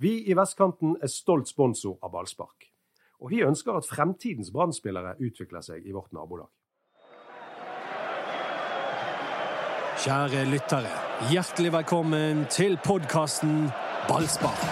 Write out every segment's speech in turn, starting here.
Vi i Vestkanten er stolt sponsor av ballspark. Og vi ønsker at fremtidens brann utvikler seg i vårt nabolag. Kjære lyttere, hjertelig velkommen til podkasten Ballspark.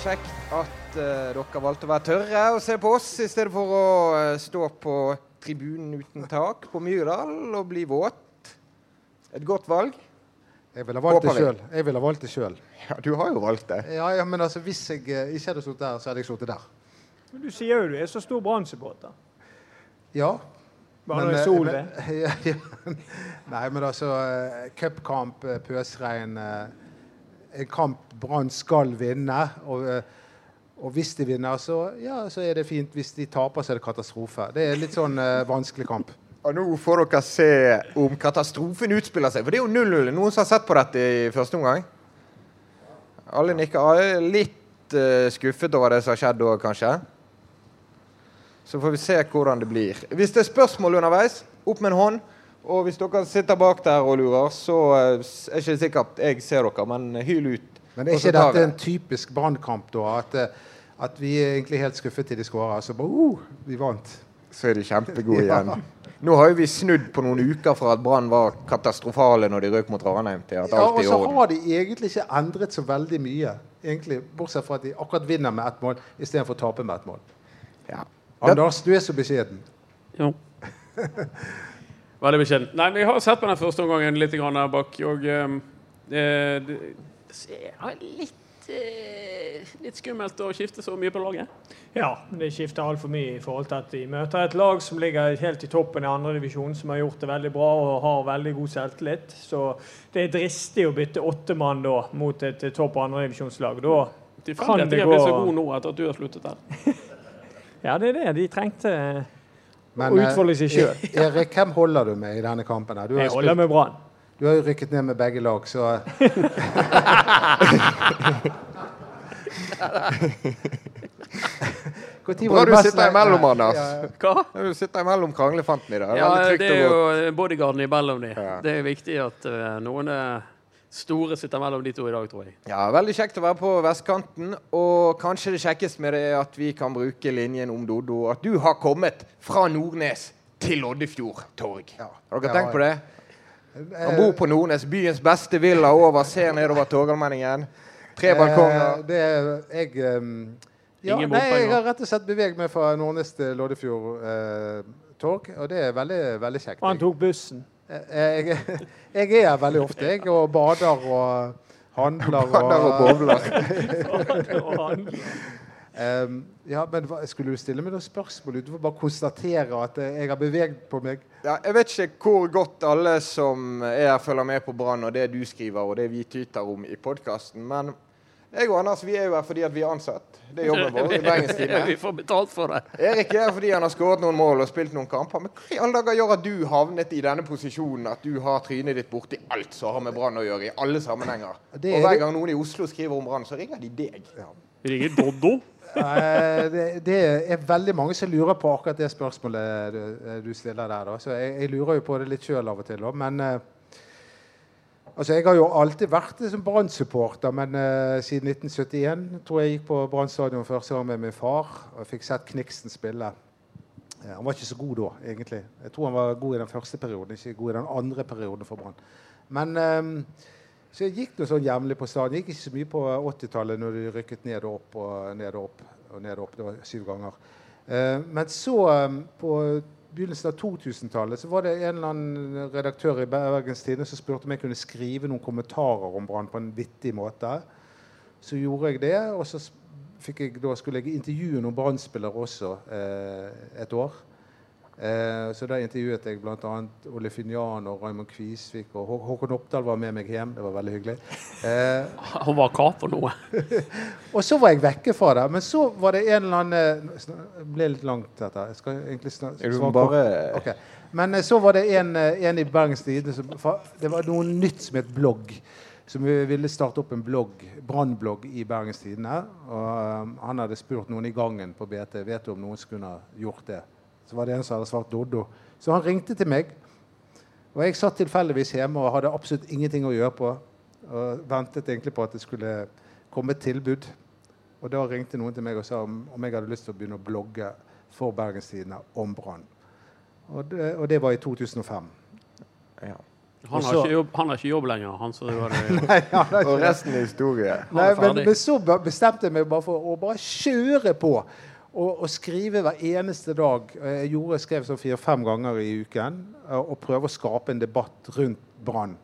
Kjekt at uh, dere valgte å være tørre og se på oss i stedet for å uh, stå på tribunen uten tak på Myrdal og bli våt. Et godt valg. Jeg ville valgt det sjøl. Jeg ville valgt det sjøl. Ja, du har jo valgt det. Ja, ja, men altså, hvis jeg eh, ikke hadde sittet der, så hadde jeg sittet der. Men du sier jo du er så stor Brann-supporter. Ja. Bare men, når det er sol det. ja, ja. Nei, men altså eh, Cupkamp, eh, pøsregn En kamp Brann skal vinne. Og, og hvis de vinner, så, ja, så er det fint. Hvis de taper, så er det katastrofe. Det er litt sånn eh, vanskelig kamp. Og nå får dere se om katastrofen utspiller seg. For det er jo 0-0. Noen som har sett på dette i første omgang? Alle nikker. Er litt uh, skuffet over det som har skjedd da, kanskje. Så får vi se hvordan det blir. Hvis det er spørsmål underveis, opp med en hånd. Og hvis dere sitter bak der og lurer, så er er ikke det sikkert jeg ser dere, men hyl ut. Men er ikke dette en typisk Brannkamp, da? At, eh, at vi er egentlig helt skuffet til de skåra. Så bare uh, vi vant. Så er de kjempegode igjen. Nå har jo vi snudd på noen uker fra at Brann var katastrofale når de røk mot Ranheim, til at Ja, alt og er i så har de egentlig ikke endret så veldig mye. Egentlig, Bortsett fra at de akkurat vinner med ett mål istedenfor å tape med ett mål. Ja. Anders, du er så beskjeden. Jo. Veldig beskjeden. Nei, men Jeg har sett på den første omgangen litt grann der bak, og eh, det, det er litt, litt skummelt å skifte så mye på laget. Ja, det skifter altfor mye i forhold til at de møter et lag som ligger helt i toppen i andredivisjon, som har gjort det veldig bra og har veldig god selvtillit. Så det er dristig å bytte åtte mann da mot et eh, topp andredivisjonslag. Da kan det jeg ble gå så god nå etter at du har sluttet der. Ja, det er det. De trengte Men, å utfolde seg sjøl. eh, Erik, hvem holder du med i denne kampen? Du har, Jeg holder med Brann. Du har jo rykket ned med begge lag, så Bra du sitter imellom, Ja, Anders. ja, ja. Hva? Du sitter imellom kranglefanten i dag. Ja, det er jo eh, bodyguarden imellom de. Ja. Det er viktig at uh, noen eh, store sitter mellom de to i dag, tror jeg. Ja, Veldig kjekt å være på vestkanten. Og kanskje det kjekkeste med det er at vi kan bruke linjen om Dodo. At du har kommet fra Nordnes til Loddefjord torg. Ja. Har dere Ja, tenkt på det? Eh, Han bor på Nordnes, byens beste villa over, ser nedover Torgallmenningen. Tre balkonger. Eh, det er jeg um, ja, nei. Jeg har rett og slett beveget meg fra Nordnes til Loddefjord eh, torg, og det er veldig, veldig kjekt. Og han tok bussen. Jeg, Jeg, jeg er her veldig ofte, jeg, og bader og handler. Bader og bowler. Ehm, ja, men hva, Skulle du stille meg noen spørsmål? Du får bare konstatere at eh, jeg har beveget på meg. Ja, jeg vet ikke hvor godt alle som er her, følger med på Brann og det du skriver og det vi tyter om i podkasten, men jeg og Anders vi er jo her fordi at vi er ansatt. Det er jobben vår i Bergens vi får betalt for det. Erik er her fordi han har skåret noen mål og spilt noen kamper. Men hva i alle dager gjør at du havnet i denne posisjonen at du har trynet ditt borti alt som har med Brann å gjøre, i alle sammenhenger? Og er hver gang noen i Oslo skriver om Brann, så ringer de deg. Ringer Doddo? Eh, det, det er veldig mange som lurer på akkurat det spørsmålet du, eh, du stiller der. Da. Så jeg, jeg lurer jo på det litt sjøl av og til. Da. Men eh, altså, jeg har jo alltid vært liksom, Brann-supporter, men uh, siden 1971 tror jeg gikk på Brann stadion første gang med min far og fikk sett Kniksen spille. Han var ikke så god da, egentlig. Jeg tror han var god i den første perioden, ikke god i den andre perioden for Brann. Men eh, så jeg gikk noe sånn jevnlig på stadion. Gikk ikke så mye på 80-tallet når de rykket ned og opp og ned og opp. og ned og opp. Det var syv ganger. Eh, men så, eh, på begynnelsen av 2000-tallet, så var det en eller annen redaktør i Bergens Tidende som spurte om jeg kunne skrive noen kommentarer om Brann på en vittig måte. Så gjorde jeg det, og så jeg, skulle jeg intervjue noen Brann-spillere også eh, et år. Eh, så da intervjuet jeg bl.a. Ole Finjan og Raymond Kvisvik. Og Hå Håkon Oppdal var med meg hjem. Det var veldig hyggelig. Eh, Han var hva for noe? og så var jeg vekke fra det. Men så var det en eller annen sn- Det ble litt langt, dette. Jeg skal egentlig svare bare Okay. Men eh, så var det en, eh, en i Bergens Tidende som fa- Det var noe nytt som het blogg. Som vi ville starte opp en blogg, brannblogg i Bergens Tidende. Og eh, han hadde spurt noen i gangen på BT vet du om noen som kunne ha gjort det. Så var det en som hadde svart Doddo. Så han ringte til meg Og jeg satt tilfeldigvis hjemme og hadde absolutt ingenting å gjøre på. Og ventet egentlig på at det skulle komme et tilbud. Og da ringte noen til meg og sa om, om jeg hadde lyst til å begynne å blogge for Bergenstidene om Brann. Og, det- og det var i 2005. Ja. Han har, ikke jobb, han har ikke jobb lenger, han. Så det var det. Nei, Og resten er historie. Nei, men, men så bestemte jeg meg bare for å bare kjøre på. Og, og skrive hver eneste dag. Jeg gjorde, skrev sånn fire-fem ganger i uken. Og, og prøve å skape en debatt rundt Brann.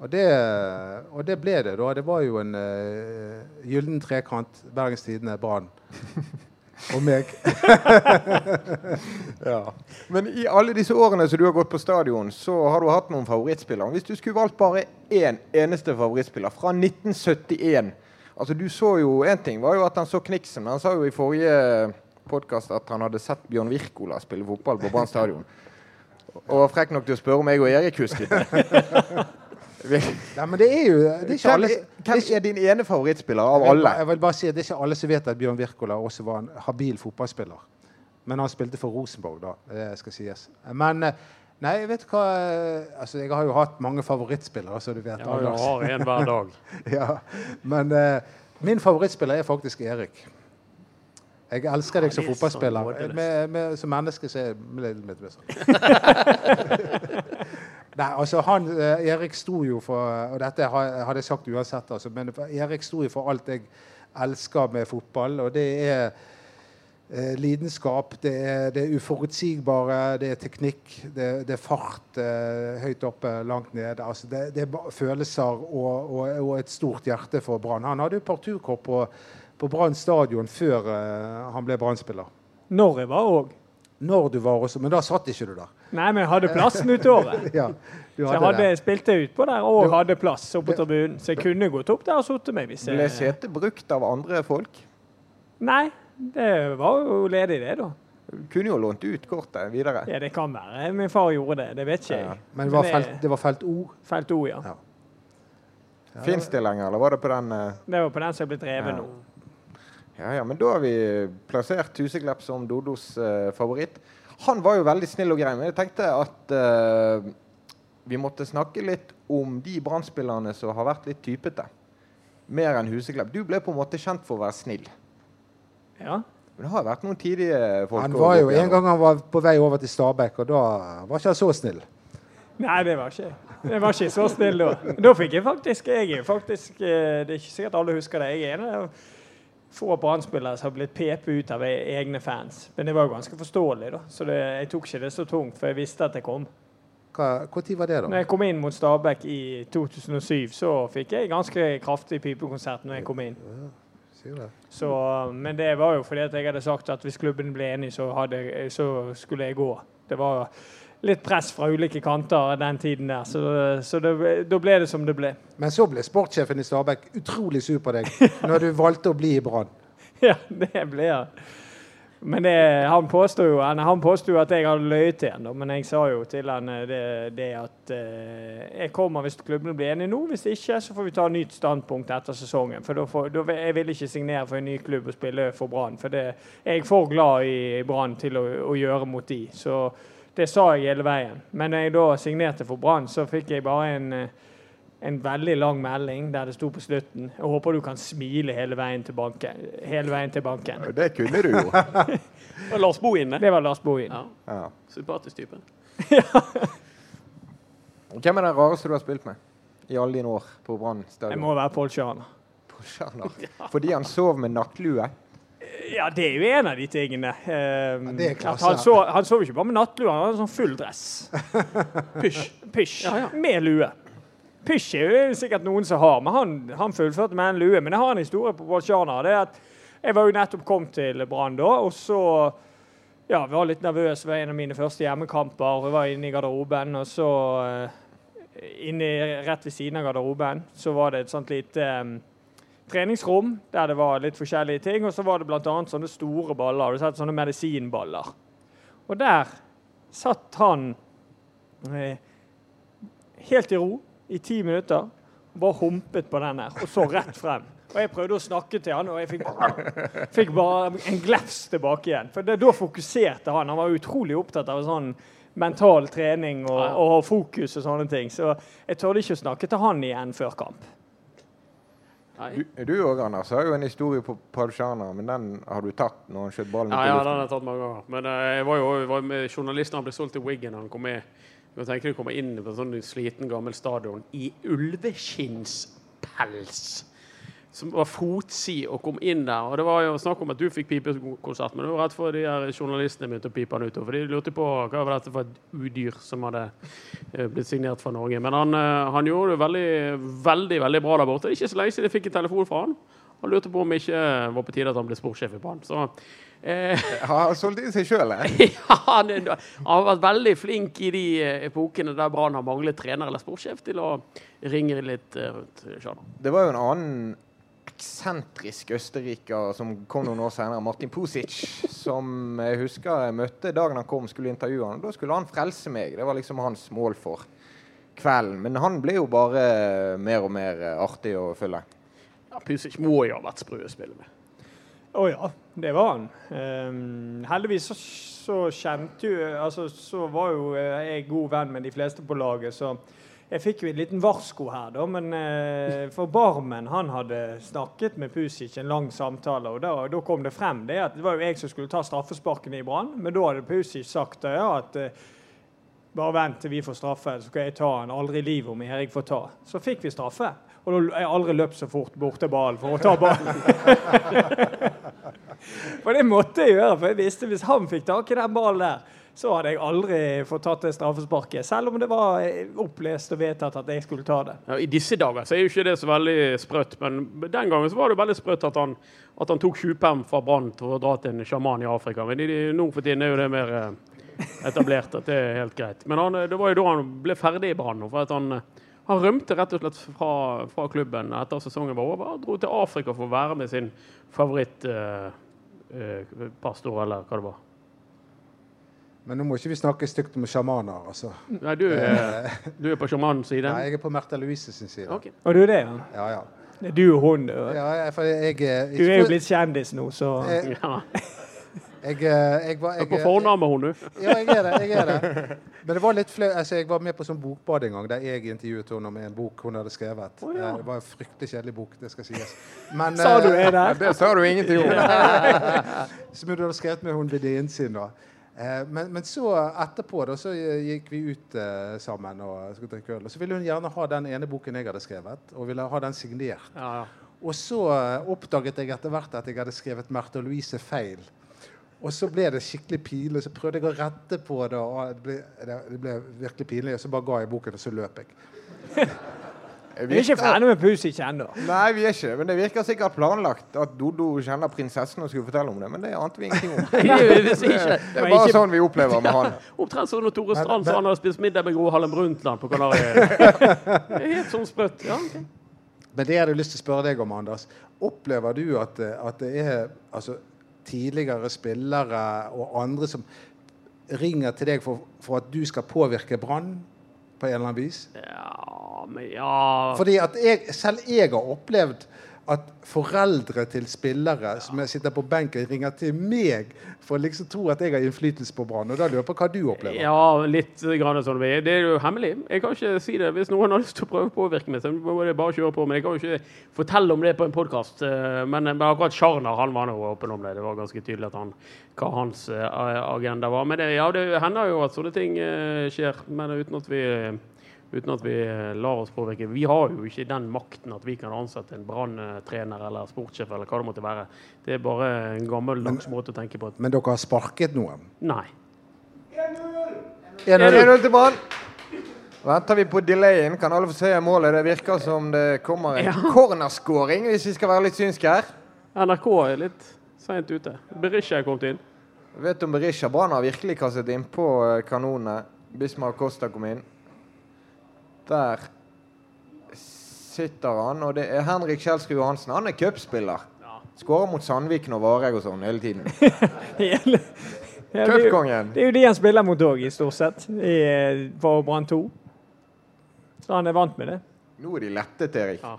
Og det, og det ble det. da. Det var jo en uh, gyllen trekant. Bergens Tidende, Brann. Og meg. Ja. Men i alle disse årene som du har gått på stadion, så har du hatt noen favorittspillere. Hvis du skulle valgt bare én eneste favorittspiller fra 1971 Altså, du så jo Én ting var jo at han så Kniksen, men han sa jo i forrige podkast at han hadde sett Bjørn Wirkola spille fotball på Brann stadion. Og var frekk nok til å spørre om jeg og Erik husket. Nei, men det er jo det er ikke alle, hvem er din ene favorittspiller av alle? jeg vil bare si at Det er ikke alle som vet at Bjørn Wirkola også var en habil fotballspiller. Men han spilte for Rosenborg, da. Det skal sies. Men eh, jeg vet hva eh, altså, Jeg har jo hatt mange favorittspillere, som du vet. Ja, du har en hver dag. ja. Men uh, min favorittspiller er faktisk Erik. Jeg elsker deg som er fotballspiller. nådeløst. Med, med, som menneske så er jeg litt- litt sånn. Nei, altså han, eh, Erik sto jo for Og dette hadde jeg sagt uansett, altså, men Erik sto jo for alt jeg elsker med fotball. Og det er eh, lidenskap, det er det uforutsigbare, det er teknikk, det, det er fart eh, høyt oppe, langt nede. Altså, det, det er følelser og, og, og et stort hjerte for Brann. Han hadde jo parturkopp på, på Brann stadion før eh, han ble Brann-spiller. Når jeg var òg. Når du var også, Men da satt ikke du der. Nei, men jeg hadde plassen ut året. Ja, du Så jeg hadde spilt det. spilte utpå der og Du- hadde plass oppe på tribunen. Så jeg kunne gått opp der og sittet meg hvis Ble setet brukt av andre folk? Nei, det var jo ledig, det, da. Kunne jo lånt ut kortet videre. Ja, det kan være min far gjorde det. Det vet ikke Ja. jeg. Men det var felt, det var felt O. Felt O, ja. Ja. Fins det lenger, eller var det på den uh... Det var på den som er blitt revet Ja. nå. Ja, ja, men da har vi plassert Huseklepp som Dodos uh, favoritt. Han var jo veldig snill og grei, men jeg tenkte at uh, vi måtte snakke litt om de brann som har vært litt typete. Mer enn Huseklepp. Du ble på en måte kjent for å være snill. Ja. Men det har vært noen tidlige folk. Han var jo En gang han var på vei over til Stabæk, og da var ikke han så snill. Nei, det var ikke Det var ikke så snill da. Da fikk jeg faktisk Jeg er faktisk eh, Det er ikke sikkert alle husker det. Jeg er en av få Brann-spillere som har blitt pepet ut av e- egne fans. Men det var ganske forståelig, da. Så det, jeg tok ikke det så tungt, for jeg visste at det kom. Når var det, da? Når jeg kom inn mot Stabæk i 2007, så fikk jeg ganske kraftig pipekonsert når jeg kom inn. Så, men det var jo fordi at jeg hadde sagt at hvis klubben ble enig, så, hadde, så skulle jeg gå. Det var litt press fra ulike kanter den tiden der, så, så det, da ble det som det ble. Men så ble sportssjefen i Stabæk utrolig sur på deg når du valgte å bli i Brann. Ja, det ble jeg. Men det, han påstod jo han, han påstod at jeg hadde løyet til han, men jeg sa jo til han eh, det, det at eh, jeg kommer hvis klubbene blir enige nå. Hvis ikke, så får vi ta nytt standpunkt etter sesongen. For da får, da, jeg vil ikke signere for en ny klubb og spille for Brann. For det, jeg er for glad i Brann til å, å gjøre mot de. Så det sa jeg hele veien. Men når jeg da signerte for Brann, så fikk jeg bare en eh, en veldig lang melding der det sto på slutten Jeg håper du kan smile hele veien til banken. Hele veien til banken. Det kunne du jo. Og Lars Bohin, det. Det var Lars Bohin. Ja, Ja. sympatisk type. Hvem er den rareste du har spilt med i alle dine år på Brann Det må være Pål. Skjønner. Fordi han sov med nattlue? Ja, det er jo en av de tingene. Eh, det er klasse. han, sov, han sov ikke bare med nattlue, han hadde sånn full dress. Pysj. Pysj. Ja, ja. Med lue. Pysj er jo sikkert noen som har, men han, han fullførte med en lue. Men jeg har en historie på Bolsjana. Det er at jeg var jo nettopp kommet til Brann da, og så ja, jeg var litt nervøs. Var en av mine første hjemmekamper. Jeg var inne i garderoben, og så eh, inne, Rett ved siden av garderoben så var det et sånt lite um, treningsrom der det var litt forskjellige ting. Og så var det bl.a. sånne store baller. Du sett sånne medisinballer? Og der satt han eh, helt i ro i ti minutter. Bare humpet på den her og så rett frem. Og jeg prøvde å snakke til han, og jeg fikk fikk bare en glefs tilbake igjen. For det, da fokuserte han. Han var utrolig opptatt av sånn mental trening og, og fokus og sånne ting. Så jeg torde ikke å snakke til han igjen før kamp. Du, du òg, Anders, har jo en historie på Padushana, men den har du tatt når han skjøt ballen Ja, ut i ja, den har jeg tatt mange ganger. Men uh, jeg var jo var med journalisten, han ble solgt til Wiggen. Han kom med. Jeg tenker du kommer inn på en sånn sliten, gammel stadion i ulveskinnspels. Som var fotsid og kom inn der. Og det var jo snakk om at du fikk pipekonsert, men det var rett for de her journalistene begynte å pipe han ut. For de lurte på hva var dette for et udyr som hadde eh, blitt signert fra Norge. Men han, eh, han gjorde det veldig, veldig veldig bra der borte. Det er ikke så lenge siden jeg fikk en telefon fra han. Han lurte på om det ikke var på tide at han ble sportssjef i banen. Så eh, Har solgt inn seg sjøl, eh? ja, han, han har vært veldig flink i de eh, epokene der Brann har manglet trener eller sportssjef, til å ringe litt eh, rundt. skjønner. Det var jo en annen eksentrisk østerriker som kom noen år senere, Martin Pusic, som jeg husker jeg møtte dagen han kom skulle intervjue han. Da skulle han frelse meg. Det var liksom hans mål for kvelden. Men han ble jo bare mer og mer eh, artig å følge. Ja, Pusic må jo ha vært sprø å spille med. Å ja, det var han. Um, heldigvis så, så kjente jo altså, Så var jo eh, jeg god venn med de fleste på laget, så jeg fikk jo en liten varsko her, da. Men eh, for Barmen han hadde snakket med Pusic en lang samtale, og da, da kom det frem det at det var jo jeg som skulle ta straffesparkene i Brann, men da hadde Pusic sagt ja, at eh, bare vent til vi får straffe, så skal jeg ta han. Aldri i livet om Erik får ta. Så fikk vi straffe. Og da har jeg aldri løpt så fort bort til ballen for å ta ballen. For det måtte jeg gjøre, for jeg visste hvis han fikk tak i den ballen der, så hadde jeg aldri fått tatt det straffesparket. Selv om det var eh, opplest og vedtatt at jeg skulle ta det. Ja, I disse dager så er jo ikke det så veldig sprøtt, men den gangen så var det veldig sprøtt at han, at han tok tjuvperm fra Brann til å dra til en sjaman i Afrika. Men nå for tiden er jo det mer eh, etablert at det er helt greit. Men han, eh, det var jo da han ble ferdig i Brann. For at han, han rømte rett og slett fra, fra klubben etter at sesongen var over. Han dro til Afrika for å være med sin favorittpastor, eh, eller hva det var. Men nå må ikke vi snakke stygt om sjamaner, altså. Nei, du, er- du er på sjamanens side? Nei, jeg er på Märtha Louise sin side. Okay. Og du er det, ja? Ja, ja. Det er du og hun. Du, ja jeg, for jeg, jeg, du er jo blitt kjendis nå, så Jeg, Ja. Jeg, jeg, var, jeg, er på jeg, fornavn med henne. Ja, jeg er det. jeg er det. Men det var litt flau. Altså, jeg var med på sånn bokbad en gang der jeg intervjuet henne om en bok hun hadde skrevet. Oh, ja. Eh, Det var en fryktelig kjedelig bok, det skal sies. Men, Sa du eh, det der? Det sa du ingenting om. Som hun hadde skrevet med hun venninnen sin. da. Eh, Men, men så etterpå da, så gikk vi ut eh, sammen og skulle drikke øl. Og så ville hun gjerne ha den ene boken jeg hadde skrevet, og ville ha den signert. Ja, ja. Og så eh, oppdaget jeg etter hvert at jeg hadde skrevet Märtha Louise feil. Og så ble det skikkelig pinlig. Så prøvde jeg å rette på det, og det ble, det, det ble virkelig pinlig. Og så bare ga jeg boken, og så løp jeg. Vi er ikke ferdig med Pusic ennå. Nei, vi er ikke det. Men det virker sikkert planlagt at Dodo kjenner prinsessen og skulle fortelle om det. Men det ante vi ingenting om. Det er. Det er bare sånn vi opplever med han. Omtrent som når Tore Strand sa han hadde spist middag med Gro Harlem Brundtland på Kanariøyene. Det helt sånn sprøtt. Ja, okay. Men det jeg hadde lyst til å spørre deg om, Anders. Opplever du at, at det er altså, tidligere spillere og andre som ringer til deg for, for at du skal påvirke Brann på en eller annen vis? Ja, men ja Fordi at jeg, selv jeg har opplevd at foreldre til spillere som sitter på benken, ringer til meg for å liksom tro at jeg har innflytelse på Brann. Og da lurer jeg på hva du opplever. Ja, litt grann sånn. Det er jo hemmelig. Jeg kan ikke si det. Hvis noen har lyst til å prøve å påvirke meg, så må det bare kjøre på. Men jeg kan jo ikke fortelle om det på en podkast. Men, men akkurat Charner han var nå åpen om det. Det var ganske tydelig han, hva hans eh, agenda var. Men det, ja, det hender jo at sånne ting eh, skjer, men uten at vi Uten at vi eh, lar oss påvirke. Vi har jo ikke den makten at vi kan ansette en branntrener eller sportssjef eller hva det måtte være. Det er bare en gammeldags måte å tenke på. Men dere har sparket noen? Nei. 1-0. 1-0 til Brann. Venter vi på delayen, kan alle få se målet. Det virker som det kommer en Ja. cornerscoring, hvis vi skal være litt synske her. NRK er litt seint ute. Berisha er kommet inn. Vet du om Berisha Brann har virkelig kastet innpå eh, kanonene? Bismar Costa kom inn. Der sitter han, og det er Henrik Kjelsrud Johansen. Han er cupspiller. Skårer mot Sandviken og Vareg og sånn hele tiden. Ja, Cupkongen. det er jo de han spiller mot òg, stort sett, i, for Brann 2. Så han er vant med det. Nå er de lettet, Erik. Ja.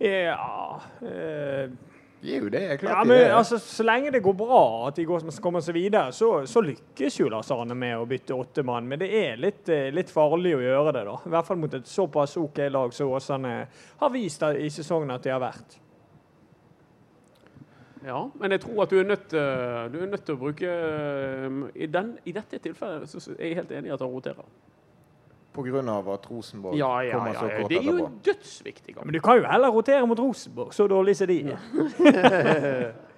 Ja eh, De er jo det. klart Ja, de men er det. altså, Så lenge det går bra, at de går, kommer seg videre, så, så lykkes jo Lars Arne med å bytte åtte mann. Men det er litt, eh, litt farlig å gjøre det, da. I hvert fall mot et såpass OK lag som Åsane har vist i sesongen at de har vært. Ja, men jeg tror at du er nødt, eh, du er nødt til å bruke eh, i, den, I dette tilfellet så så er jeg helt enig i at han roterer. Av at Rosenborg Ja, ja, kommer så ja, kort Det er jo en dødsviktig. Men du kan jo heller rotere mot Rosenborg, så dårlig som de er.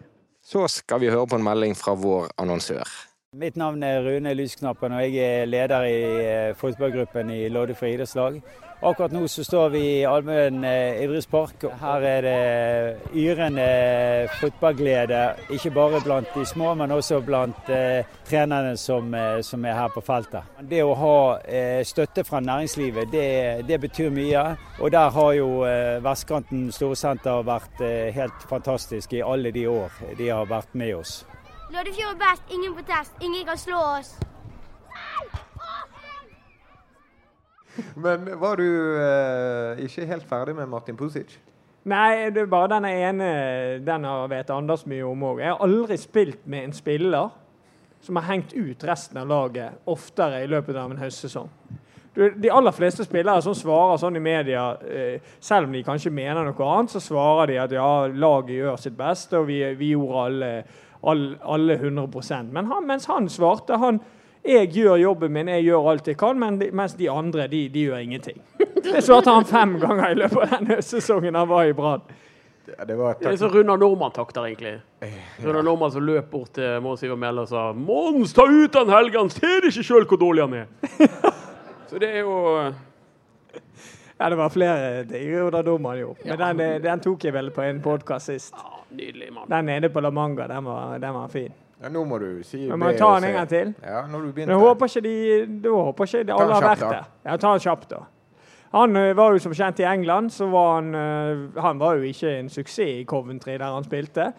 Så skal vi høre på en melding fra vår annonsør. Mitt navn er Rune Lysknappen, og jeg er leder i eh, fotballgruppen i Loddefri idrettslag. Akkurat nå så står vi i Almøen eh, idrettspark. Her er det yrende fotballglede, ikke bare blant de små, men også blant eh, trenerne som, eh, som er her på feltet. Det å ha eh, støtte fra næringslivet, det, det betyr mye. Og der har jo eh, Vestkanten Storsenter vært helt fantastisk i alle de år de har vært med oss. Loddefjord er best, ingen protest, ingen kan slå oss. Men var du eh, ikke helt ferdig med Martin Pusic? Nei, det er bare denne ene den har vet Anders mye om òg. Jeg har aldri spilt med en spiller som har hengt ut resten av laget oftere i løpet av en høstsesong. Du, De aller fleste spillere som svarer sånn i media, eh, selv om de kanskje mener noe annet, så svarer de at ja, laget gjør sitt beste, og vi, vi gjorde alle, alle, alle 100 Men han, mens han svarte han jeg gjør jobben min, jeg gjør alt jeg kan, men de, mens de andre de, de gjør ingenting. Det svarte han fem ganger i løpet av den høstsesongen han var i Brann. Ja, det var Det er så Runar Normann-takter, egentlig. Runar Normann som løp bort til Mons Iver Mæhle og sa 'Mons, ta ut han Helgan! ser ikke sjøl hvor dårlig han er'. Så det er jo Ja, det var flere ting Runar Normann gjorde. Men den, eh, den tok jeg vel på en podkast sist. Nydelig mann. Den nede på La Manga, den var, den var fin. ja, Nå må du si Men må ta den en gang til? Ja, når du Men begynte. jeg håper ikke de, da håper ikke de alle har vært der. Ja, ta den kjapt, da. Han var jo som kjent i England, så var han Han var jo ikke en suksess i Coventry, der han spilte.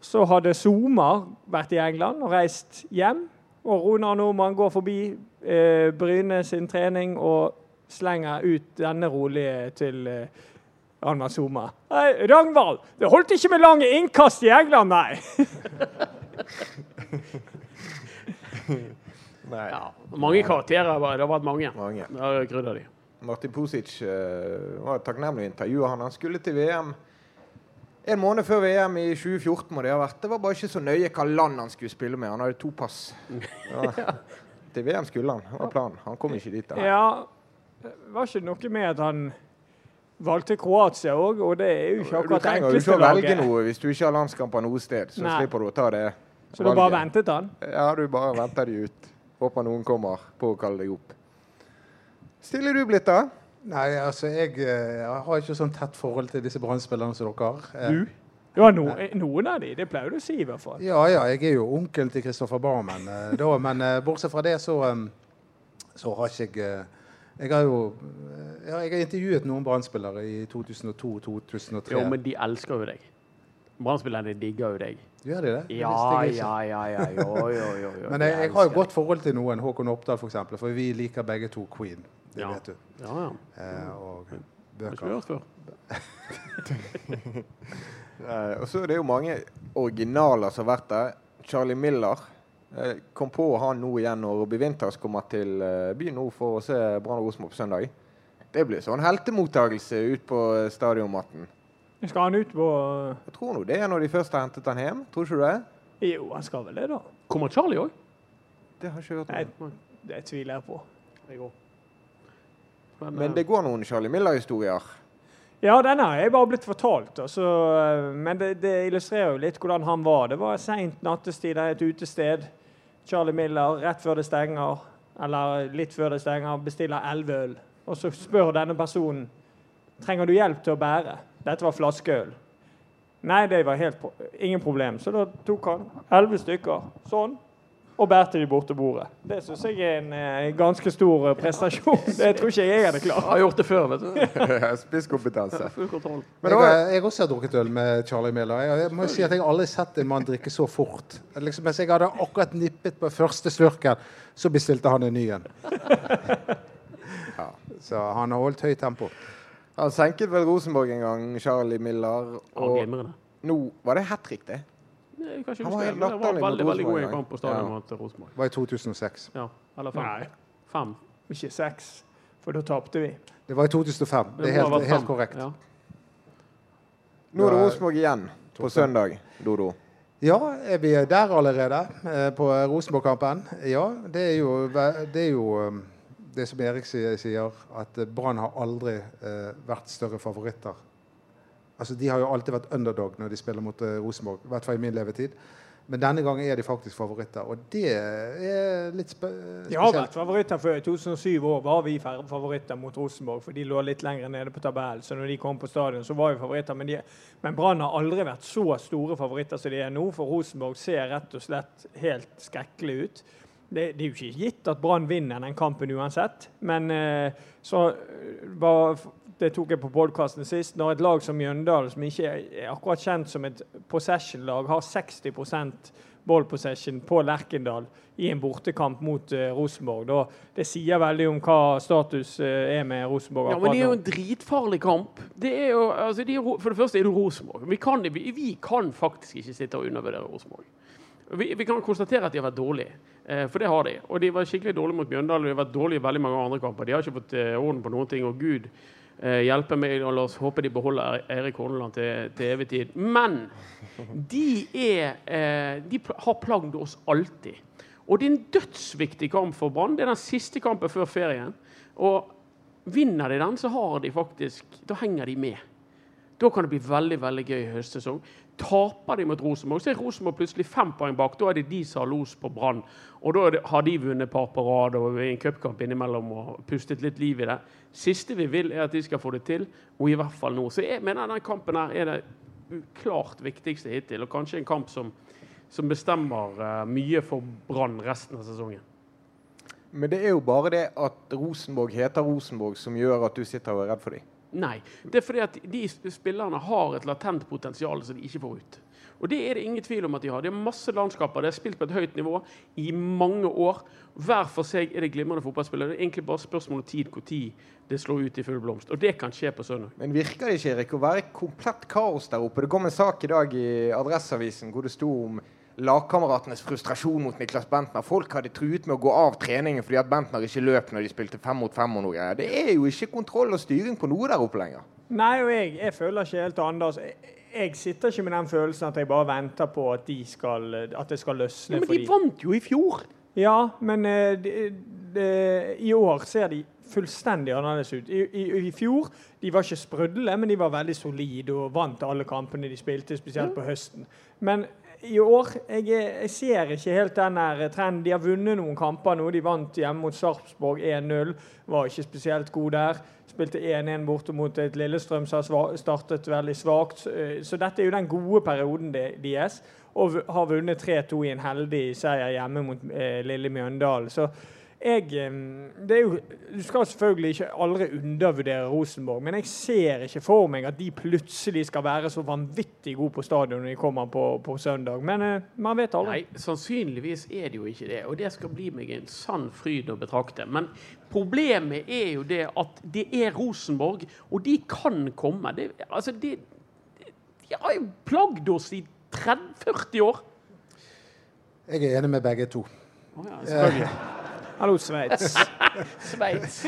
Så hadde Zuma vært i England og reist hjem. Og Ronar Nordmann går forbi eh, Bryne sin trening og slenger ut denne rolige til ø, Anwar Zuma. Hei, Ragnvald, det holdt ikke med lange innkast i England, nei! Nei, Ja, mange karakterer. var- Det har vært mange. mange. Da de. Martin Pusic uh, var et takknemlig intervju. Han, han skulle til VM en måned før VM i 2014. må Det ha vært. Det var bare ikke så nøye hva land han skulle spille med. Han hadde to pass. Ja. Til VM skulle han. Det var planen. Han kom ikke dit. da. Ja, var ikke noe med at han valgte Kroatia òg, og det er jo ikke akkurat det enkleste valget. Du trenger jo ikke å velge noe hvis du ikke har landskamper noe sted. Så Nei. slipper du å ta det Så du bare valget. ventet han. Ja, du bare venter de ut. Håper noen kommer på å kalle deg opp. Stiller du blitt, da? Nei, altså, jeg, eh, jeg har ikke sånn tett forhold til disse brannspillerne som dere har. Eh, Du? Ja, no, noen av de, det pleier du å si i hvert fall. Ja, ja, jeg er jo onkelen til Kristoffer Barmen. eh, da, men eh, bortsett fra det, så, eh, så har ikke jeg eh, Jeg har jo ja, jeg har intervjuet noen brannspillere i 2002-2003. Jo, men de elsker jo deg. Brann-spillerne digger jo deg. Gjør de det? Det Ja, det ja, ja. ja. Jo, jo, jo, jo. Men jeg, jeg har jo godt forhold til noen, Håkon Oppdal f.eks., for, eksempel, for vi liker begge to Queen. Det Ja. vet du. Ja, ja. Eh, og Har ikke bøker. hørt før. Eh, og så er det jo mange originaler som har vært der. Charlie Miller kom på å han nå igjen når Robbie Winters kommer til eh, byen nå for å se Brann og Rosenborg på søndag. Det blir sånn heltemottakelse ut på eh, stadionmatten. Skal han ut på Jeg tror nå det er når de først har hentet han hjem. Tror ikke du det? Jo, han skal vel det, da. Kommer Charlie òg? Det har jeg ikke hørt om. Nei, det tviler jeg på. Jeg òg. Men, Men eh, det går noen Charlie Miller-historier. Ja, denne har jeg bare blitt fortalt. Altså, men det, det illustrerer jo litt hvordan han var. Det var seint nattestid der, et utested. Charlie Miller rett før det stenger, eller litt før det stenger, bestiller elleve øl. Og så spør denne personen trenger du hjelp til å bære. Dette var flaskeøl. Nei, det var helt pro ingen problem. Så da tok han elleve stykker sånn, og bærte de bort til bordet. Det syns jeg er en eh, ganske stor eh, prestasjon. Det tror ikke jeg hadde klart. har gjort det før, vet du. Spisskompetanse. Full kontroll. Men jeg, det var- har- jeg også har drukket øl med Charlie Miller. Jeg, jeg må jo si at jeg har aldri sett en mann drikke så fort. Liksom, mens jeg hadde akkurat nippet på første slurken, så bestilte han en ny en. Så han har holdt høyt tempo. Han senket vel Rosenborg en gang, Charlie Miller. Ja, Og glimrende. Nå var det hat trick, det. Jeg kan ikke Han var huske helt det. Det var latterlig mot veldig veldig god i Rosenborg, kamp på stadion ja. Rosenborg. Det var i 2006. Ja, eller fem. Nei, Fem. ikke seks. For da tapte vi. Det var i 2005. Det er må ha helt, vært helt fem. korrekt. Ja. Nå er det Rosenborg igjen på søndag, Dodo. Ja, er vi der allerede eh, på Rosenborg-kampen? Ja, det er jo det, er jo, um, det som Erik sier, sier at eh, Brann har aldri eh, vært større favoritter. Altså, De har jo alltid vært underdog når de spiller mot eh, Rosenborg, i hvert fall i min levetid. Men denne gangen er de faktisk favoritter, og det er litt spe De har vært favoritter før. I 2007 år var vi favoritter mot Rosenborg, for de lå litt lenger nede på tabellen. Så når de kom på stadion, så var vi favoritter. Men, de, men Brann har aldri vært så store favoritter som de er nå, for Rosenborg ser rett og slett helt skrekkelig ut. Det, det er jo ikke gitt at Brann vinner den kampen uansett, men eh, så eh, var det tok jeg på podkasten sist. Når et lag som Mjøndalen, som ikke er akkurat kjent som et possession-lag, har 60 ball possession på Lerkendal i en bortekamp mot uh, Rosenborg, da, det sier veldig om hva status uh, er med Rosenborg Ja, men det er jo en dritfarlig kamp. Det jo, altså, de er, for det første er det Rosenborg. Vi kan, vi, vi kan faktisk ikke sitte og undervurdere Rosenborg. Vi, vi kan konstatere at de har vært dårlige, eh, for det har de. Og de var skikkelig dårlige mot Mjøndalen. De har vært dårlige i veldig mange andre kamper. De har ikke fått eh, orden på noen ting. Og Gud hjelpe meg, og la oss håpe de beholder Eirik Horneland til, til evig tid. Men de, er, eh, de har plagd oss alltid. Og det er en dødsviktig kamp for Brann. Det er den siste kampen før ferien. Og vinner de den, så har de faktisk Da henger de med. Da kan det bli veldig veldig gøy i høstsesong. Taper de mot Rosenborg, så er Rosenborg plutselig fem poeng bak. Da er det de som har los på Brann. Og da har de vunnet par på rad og i en cupkamp innimellom og pustet litt liv i det. Siste vi vil, er at de skal få det til, og i hvert fall nå. Så jeg mener den kampen her er det klart viktigste hittil, og kanskje en kamp som, som bestemmer eh, mye for Brann resten av sesongen. Men det er jo bare det at Rosenborg heter Rosenborg som gjør at du sitter og er redd for dem. Nei. Det er fordi at de spillerne har et latent potensial som de ikke får ut. Og det er det ingen tvil om at de har. Det er masse landskaper. Det er spilt på et høyt nivå i mange år. Hver for seg er det glimrende fotballspillere. Det er egentlig bare spørsmål om tid når det slår ut i full blomst. Og det kan skje på søndag. Men virker det ikke Erik, å være komplett kaos der oppe? Det kom en sak i dag i Adresseavisen hvor det sto om lagkameratenes frustrasjon mot Niklas Bentner. Folk hadde truet med å gå av treningen fordi at Bentner ikke løp når de spilte fem mot fem. og noe greier. Det er jo ikke kontroll og styring på noe der oppe lenger. Nei, og jeg, jeg føler ikke helt Anders. Jeg, jeg sitter ikke med den følelsen at jeg bare venter på at, de skal, at det skal løsne. Ja, men de de vant jo i fjor! Ja, men eh, de, de, i år ser de fullstendig annerledes ut. I, i, I fjor de var ikke sprudle, men de var veldig solide og vant alle kampene de spilte, spesielt på høsten. Men i år jeg, jeg ser ikke helt den trenden. De har vunnet noen kamper nå. De vant hjemme mot Sarpsborg 1-0. Var ikke spesielt god der. Spilte 1-1 borte mot et Lillestrøm som har startet veldig svakt. Eh, Så dette er jo den gode perioden de- deres. Og har vunnet 3-2 i en heldig seier hjemme mot eh, lille Mjøndalen. Så jeg det jo, Du skal selvfølgelig ikke aldri undervurdere Rosenborg, men jeg ser ikke for meg at de plutselig skal være så vanvittig gode på stadion når de kommer på, på søndag. Men eh, man vet aldri. Nei, sannsynligvis er det jo ikke det. Og det skal bli meg en sann fryd å betrakte. Men problemet er jo det at det er Rosenborg, og de kan komme. Det, altså, de, de har jo plagd oss i 30-40 år. Jeg er enig med begge to. Oh ja, selvfølgelig. Hallo, Sveits. Sveits.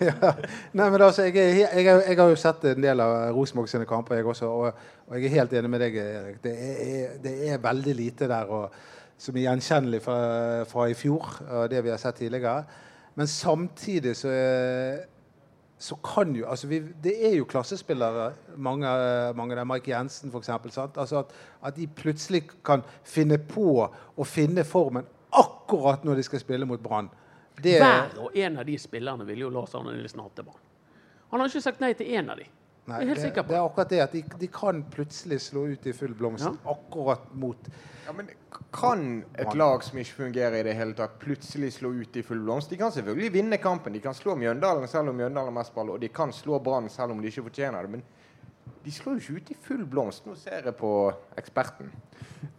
ja. Nei, men altså, jeg, jeg, jeg, har- jeg har jo sett en del av Rosenborg sine kamper, jeg også. Og, og jeg er helt enig med deg, Erik. Det er, det er veldig lite der og, som er gjenkjennelig fra, fra i fjor, og det vi har sett tidligere. Men samtidig så, så kan jo altså vi, Det er jo klassespillere, mange, mange av dem. Mike Jensen, f.eks. Altså at, at de plutselig kan finne på å finne formen akkurat når de skal spille mot Brann. Det- Hver og en av de spillerne ville jo Lars Arne Nilsen hatt til Brann. Han har ikke sagt nei til én av de. Nei, Jeg er helt det, sikker på det er akkurat det at de, de kan plutselig slå ut i full blomst Ja. akkurat mot Ja, men Kan et lag som ikke fungerer i det hele tatt, plutselig slå ut i full blomst? De kan selvfølgelig vinne kampen. De kan slå Mjøndalen selv om Mjøndalen har mest ball, og de kan slå Brann selv om de ikke fortjener det. Men de slår jo ikke ut i full blomst. Nå ser jeg på eksperten.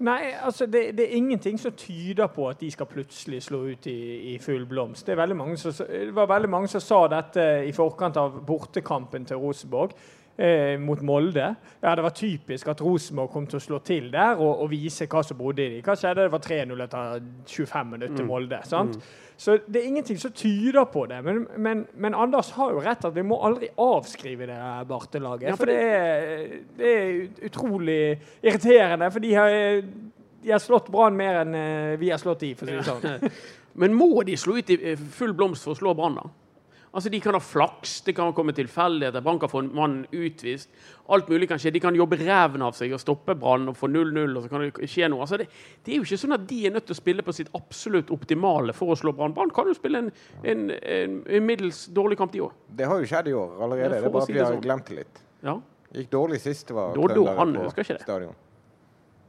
Nei, altså det, det er ingenting som tyder på at de skal plutselig slå ut i, i full blomst. Det, som, det var veldig mange som sa dette i forkant av bortekampen til Rosenborg. Eh, mot Molde. Ja, Det var typisk at Rosenborg kom til å slå til der og, og vise hva som bodde i dem. Hva skjedde? Det var 3-0 etter 25 minutter til Molde. sant? Så det er ingenting som tyder på det. Men, men, men Anders har jo rett at vi må aldri avskrive det bartelaget. Barte-laget. Ja, for for det er, det er utrolig irriterende. For de har, de har slått Brann mer enn eh, vi har slått de, for å si det sånn. Men må de slå ut i eh, full blomst for å slå Brann, da? Altså, De kan ha flaks, det kan komme tilfeldigheter, Brann kan få en mann utvist. Alt mulig kan skje. De kan jobbe ræven av seg og stoppe Brann og få 0-0. og så kan det skje noe. Altså, det, det er jo ikke sånn at de er nødt til å spille på sitt absolutt optimale for å slå Brann. Brann kan jo spille en, en, en, en middels dårlig kamp, de òg. Det har jo skjedd i år allerede. Ja, Det er bare at vi har sånn. glemt det litt. Ja. Gikk dårlig sist det var trøndere på stadion.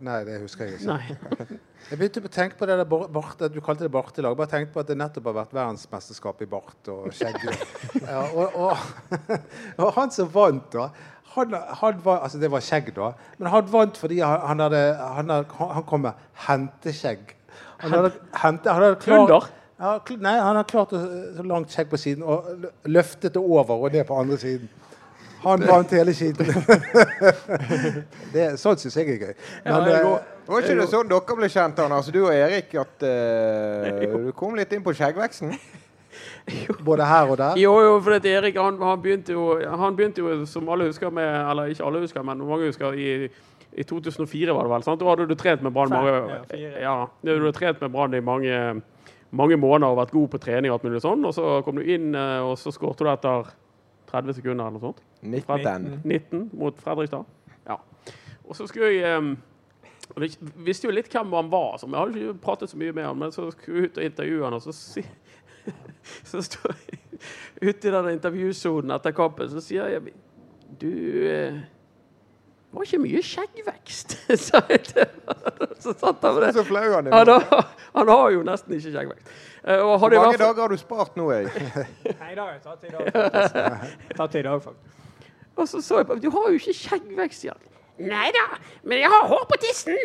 Nei, det husker jeg ikke. Jeg begynte å tenke på det der bart, Du kalte det Bartelag. Bare tenkte på at det nettopp har vært verdensmesterskap i bart og skjegg. Ja, og, og, og han som vant, da han, han var, altså Det var skjegg, da. Men han vant fordi han, han, hadde, han, han kom med henteskjegg. Han hadde, hente, han hadde klart, ja, nei, han hadde klart å, så langt skjegg på siden og løftet det over og ned på andre siden. Han vant hele skiten. det, sånt syns jeg er gøy. Men, Ja, jeg eh, går- Var ikke det sånn dere ble kjent, Anders, du og Erik, at uh, du kom litt inn på skjeggveksten? både her og der. Jo, jo, for Erik han, han, begynte jo, han begynte jo, som alle husker med Eller ikke alle husker, men mange husker, i, i 2004 var det vel. sant? Da hadde du trent med Brann mange ja, du hadde trent med Brann i mange, mange måneder og vært god på trening og alt mulig sånn. Og så kom du inn, eh, og så skåret du etter 30 sekunder eller noe sånt. 19. 19 mot Fredrikstad. Ja. Og så skulle jeg um, visste jo litt hvem han var, så jeg hadde ikke pratet så mye med han, men så skulle jeg ut og intervjue han, og så si, så står jeg ute i den intervjusonen etter kampen, så sier jeg Du eh, det var ikke mye skjeggvekst, til. Så satt han med det. Så flau han er. Han har, han har jo nesten ikke skjeggvekst. Eh, Hvor mange fall- dager har du spart nå, jeg? Nei, det har jeg tatt i dag, faktisk. Tatt i dag, faktisk. Og så så jeg på Du har jo ikke skjeggvekst, Jan. Nei da, men jeg har hår på tissen!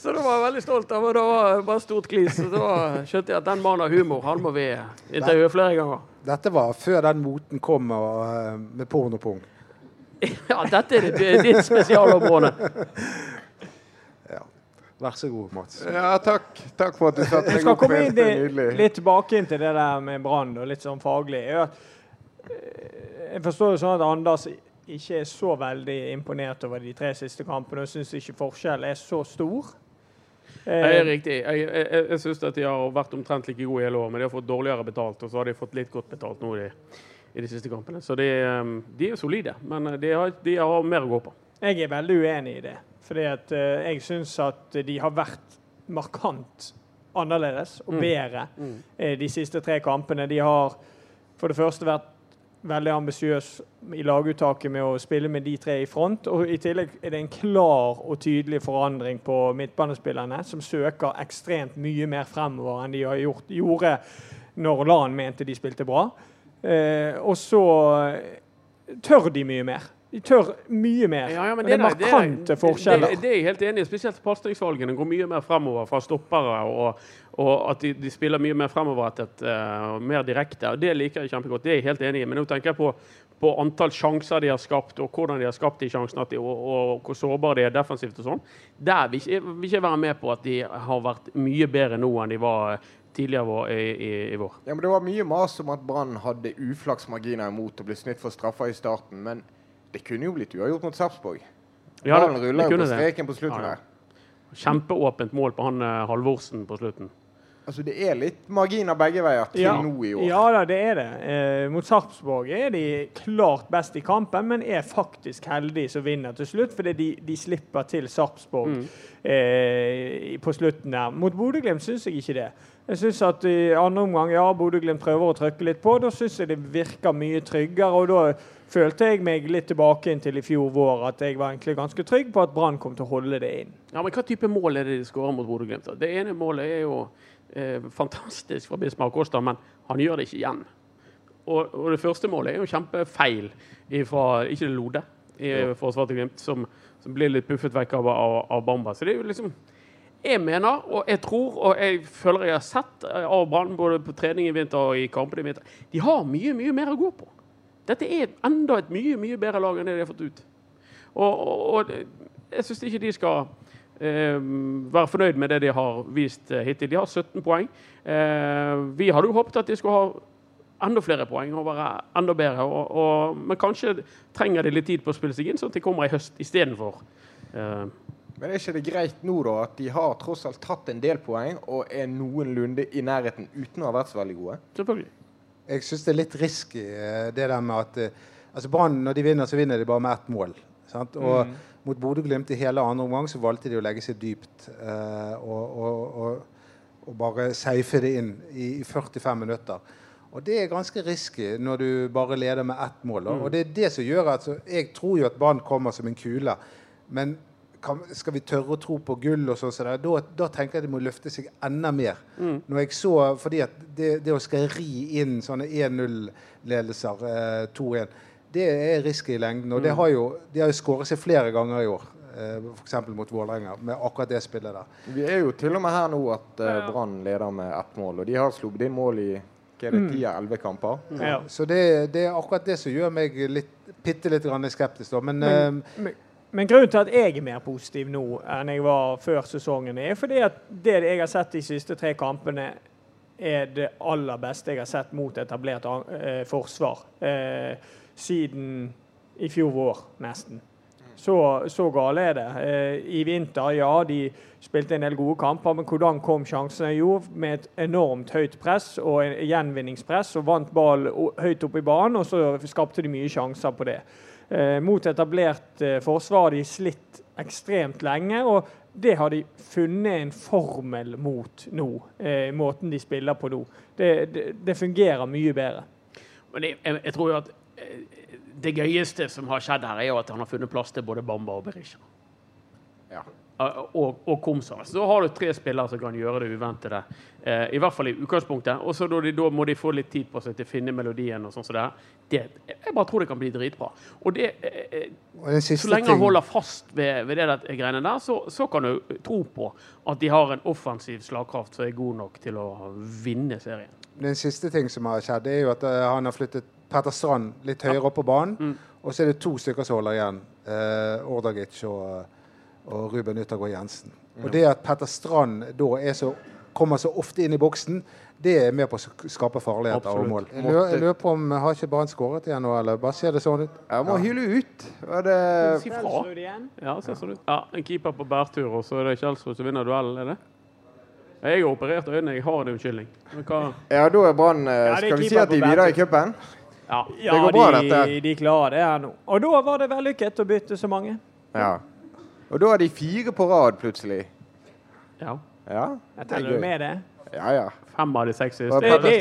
så da var jeg veldig stolt av og Det var bare stort glis. Så da skjønte jeg at den mannen har humor. Han må vi intervjue flere ganger. Dette var før den moten kom med eh, med pornopung. Ja, dette er ditt, spesialområde. Vær så god, Mats. Ja, takk. Takk for at du satte Jeg skal opp. komme inn i, nydelig. litt tilbake inn til det der med Brann, og litt sånn faglig. Jeg, eh, forstår jo sånn at Anders ikke er så veldig imponert over de tre siste kampene, og syns ikke forskjellen er så stor. Det er Eh, riktig. Jeg, jeg, jeg, syns at de har vært omtrent like gode i hele år, men de har fått dårligere betalt. Og så har de fått litt godt betalt nå i, i de siste kampene. Så de, um, de er solide, men uh, de har, de har mer å gå på. jeg er veldig uenig i det. Fordi at eh, jeg syns at de har vært markant annerledes og Mm. bedre Mm. Mm. de siste tre kampene. De har for det første vært veldig ambisiøs i laguttaket med å spille med de tre i front. Og i tillegg er det en klar og tydelig forandring på midtbanespillerne, som søker ekstremt mye mer fremover enn de har gjort, gjorde når Lan mente de spilte bra. Eh, og så tør de mye mer. De tør mye mer. Ja, ja, men Og det er markante det, forskjeller. Det, det er jeg helt enig i. Spesielt pasningsvalgene går mye mer fremover fra stoppere. Og, og at de, de spiller mye mer fremoverrettet uh, og mer direkte. og Det liker jeg kjempegodt. Det er jeg helt enig i. Men nå tenker jeg på, på antall sjanser de har skapt, og hvordan de har skapt de sjansene, at de, og, og hvor sårbare de er defensivt og sånn. Der vil jeg ikke være med på at de har vært mye bedre nå enn de var eh, tidligere vår- i, i, i vår. Ja, men Det var mye mas om at Brann hadde uflaksmarginer imot å bli snytt for straffer i starten. Men det kunne jo blitt uavgjort mot Sarpsborg. Ja, det- det kunne på det. på slutten Ja, ja. Kjempeåpent mål på han eh, Halvorsen på slutten. Altså, Det er litt marginer begge veier til Ja. nå i år. Ja da, det er det. Eh, mot Sarpsborg er de klart best i kampen, men er faktisk heldige som vinner til slutt, fordi de, de slipper til Sarpsborg Mm. eh, på slutten der. Mot Bodø-Glimt syns jeg ikke det. Jeg synes at I andre omgang ja, Bodø-Glimt prøver å trykke litt på. Da syns jeg det virker mye tryggere. og Da følte jeg meg litt tilbake inn til i fjor vår, at jeg var egentlig ganske trygg på at Brann kom til å holde det inn. Ja, men Hva type mål er det de skårer mot Bodø-Glimt? Det ene målet er jo eh, fantastisk fra Bismar Kosta, men han gjør det ikke igjen. Og, og det første målet er jo kjempefeil fra ikke det Lode i forsvaret til Glimt, som, som blir litt puffet vekk av, av, av Bamba. Så det er jo liksom jeg mener, og jeg tror, og jeg føler jeg har sett eh, av Brann både på trening i vinter og i kampene i vinter, de har mye, mye mer å gå på. Dette er enda et mye, mye bedre lag enn det de har fått ut. Og, og, og jeg syns ikke de skal være fornøyd med det de har vist eh, hittil. De har 17 poeng. Eh, vi hadde jo håpet at de skulle ha enda flere poeng og være enda bedre. Og, og, men kanskje trenger de litt tid på å spille seg inn, sånn at de kommer i høst istedenfor. Eh, Men er ikke det greit nå da at de har tross alt tatt en del poeng og er noenlunde i nærheten uten å ha vært så veldig gode? selvfølgelig. Jeg syns det er litt risky, eh, det der med at eh, altså Brann, når de vinner, så vinner de bare med ett mål. Sant? Og mot Bodø-Glimt i hele andre omgang så valgte de å legge seg dypt eh, og, og, og, og bare safe det inn i, i 45 minutter. Og det er ganske risky når du bare leder med ett mål. da. Og det er det som gjør at så, Jeg tror jo at Brann kommer som en kule, men kan, skal vi tørre å tro på gull og sånn, så da, da tenker jeg de må løfte seg enda mer. Når jeg så, fordi at det, det å skal ri inn sånne 1-0-ledelser, eh, 2-1, det er risky i lengden. Og det har jo, de har jo skåret seg flere ganger i år, eh, f.eks. mot Vålerenga, med akkurat det spillet der. Vi er jo til og med her nå at eh, Brann leder med ett mål, og de har sluppet inn mål i hva er det, ti av elleve kamper. Ja. Så det, det er akkurat det som gjør meg litt, bitte litt grann skeptisk. Da. Men, Men, men grunnen til at jeg er mer positiv nå enn jeg var før sesongen, er fordi at det jeg har sett de siste tre kampene, er det aller beste jeg har sett mot etablert forsvar eh, siden i fjor vår, nesten. Så, så gale er det. Eh, I vinter, ja, de spilte en del gode kamper, men hvordan kom sjansene? Jo, med et enormt høyt press og en gjenvinningspress, og vant ball høyt oppe i banen, og så skapte de mye sjanser på det. Eh, mot etablert eh, forsvar har de slitt ekstremt lenge, og det har de funnet en formel mot nå, eh, måten de spiller på nå. Det, det, det fungerer mye bedre. Men jeg, jeg, jeg tror jo at det gøyeste som har skjedd her, er jo at han har funnet plass til både Bamba og Berisha. Ja. Og, og Komsa. Så har du tre spillere som kan gjøre det uventede. Eh, I hvert fall i utgangspunktet. Og så da, de, da må de få litt tid på seg til å finne melodien. og sånn så der. Det, jeg bare tror det kan bli dritbra. Og det, eh, eh, og så lenge han holder fast ved, ved det der greiene der, så, så kan du tro på at de har en offensiv slagkraft som er god nok til å vinne serien. Den siste ting som har skjedd, er jo at eh, han har flyttet Petter Strand litt høyere opp på banen. Mm. Og så er det to stykker som holder igjen. Eh, Ordagic og, og Ruben Yttergård Jensen. Og det at Petter Strand da er så, kommer så ofte inn i boksen, det er med på å skape farligheter og mål. Jeg lurer, jeg lurer på om Har ikke Brann skåret igjen nå, eller bare ser det sånn ut? Jeg må hyle ut. Er det Si fra. Ja, ser sånn ut. Ja, en keeper på bærtur, og så er det Kjelsrud som vinner duellen, er det? Jeg har operert øynene, jeg har en unnskyldning. Hva Ja, da er Brann eh, Ja, det Skal vi si at de er videre i cupen? Ja. Ja, Det går bra, de, dette. de klarer det her nå. Og da var det vellykket å bytte så mange. Ja. Og da er de fire på rad plutselig. ja. Ja, Jeg er teller du med det? Ja, ja. Fem av de seks Det- Petter det-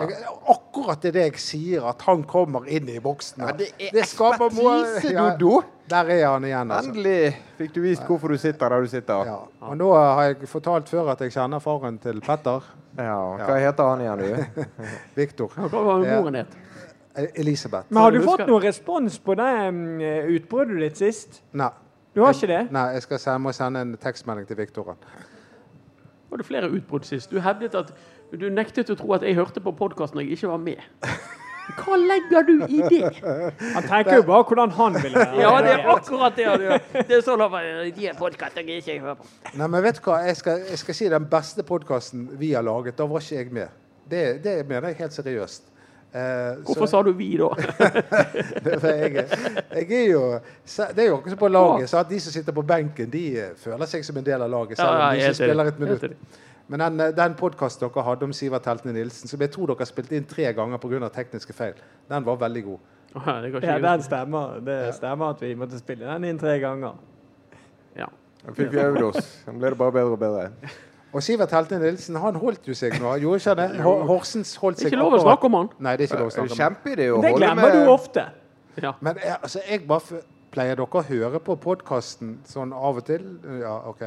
Jeg, akkurat det jeg sier, at han kommer inn i boksen. Ja, det er skaper mål. ekspertise, Ja, Dodo. Der er han igjen, altså. Endelig fikk du vist hvorfor du sitter der du sitter. Ja. Og nå har jeg fortalt før at jeg kjenner faren til Petter. Ja, Hva heter han igjen, du? Victor. Hva var moren het? Elisabeth. Men har du fått noen respons på det utbruddet ditt sist? Nei. Du har ikke det? Nei, jeg skal sende, må sende en tekstmelding til Victor. Var det flere utbrudd sist? Du hevdet at du nektet å tro at jeg hørte på podkasten når jeg ikke var med. Hva legger du i det? Han tenker jo bare hvordan han ville være. Ja, det er akkurat det han gjør. Det er sånn at de er podkaster jeg ikke hører på. Nei, men vet du hva? Jeg skal, jeg skal si den beste podkasten vi har laget. Da var ikke jeg med. Det, det mener jeg helt seriøst. Eh, Hvorfor sa du vi, da? Jeg, jeg er jo Det er jo akkurat som på laget. Så at de som sitter på benken, de eh, føler seg som en del av laget, selv om ja, de som ikke er spiller et minutt. Men den, eh, den podkasten dere hadde om Sivert Heltene Nilsen, som jeg tror dere spilte inn tre ganger pga. tekniske feil, den var veldig god. Åh, Det Ja, den stemmer. Det stemmer at vi måtte spille den inn tre ganger. Ja. Da fikk vi øvd oss. Så ble det bare bedre og bedre. Og Sivert Heltene Nilsen han holdt jo seg nå. Gjorde ikke han det? Horsens holdt Det er seg ikke lov å snakke om han. Nei, det er ikke lov å snakke om. kjempeidé å Det glemmer med du ofte. Ja. Men jeg, altså, jeg bare f- Pleier dere å høre på podkasten sånn av og til? Ja, OK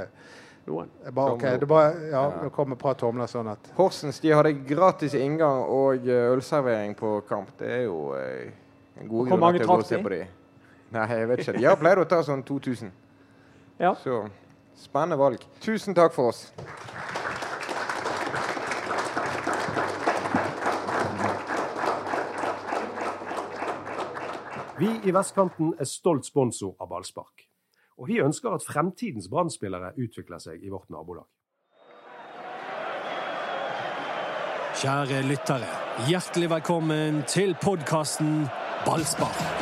noen. Bare, okay, det bare, ja, ja. kom et par tomler sånn at Horsens de hadde gratis inngang og eh, ølservering på kamp. Det er jo eh, en god grunn til å gå og se på de. Nei, jeg vet ikke. De har pleid å ta sånn 2000. Ja. Så spennende valg. Tusen takk for oss. Vi i Vestkanten er stolt sponsor av ballspark. Og vi ønsker at fremtidens brann utvikler seg i vårt nabolag. Kjære lyttere, hjertelig velkommen til podkasten Ballspar.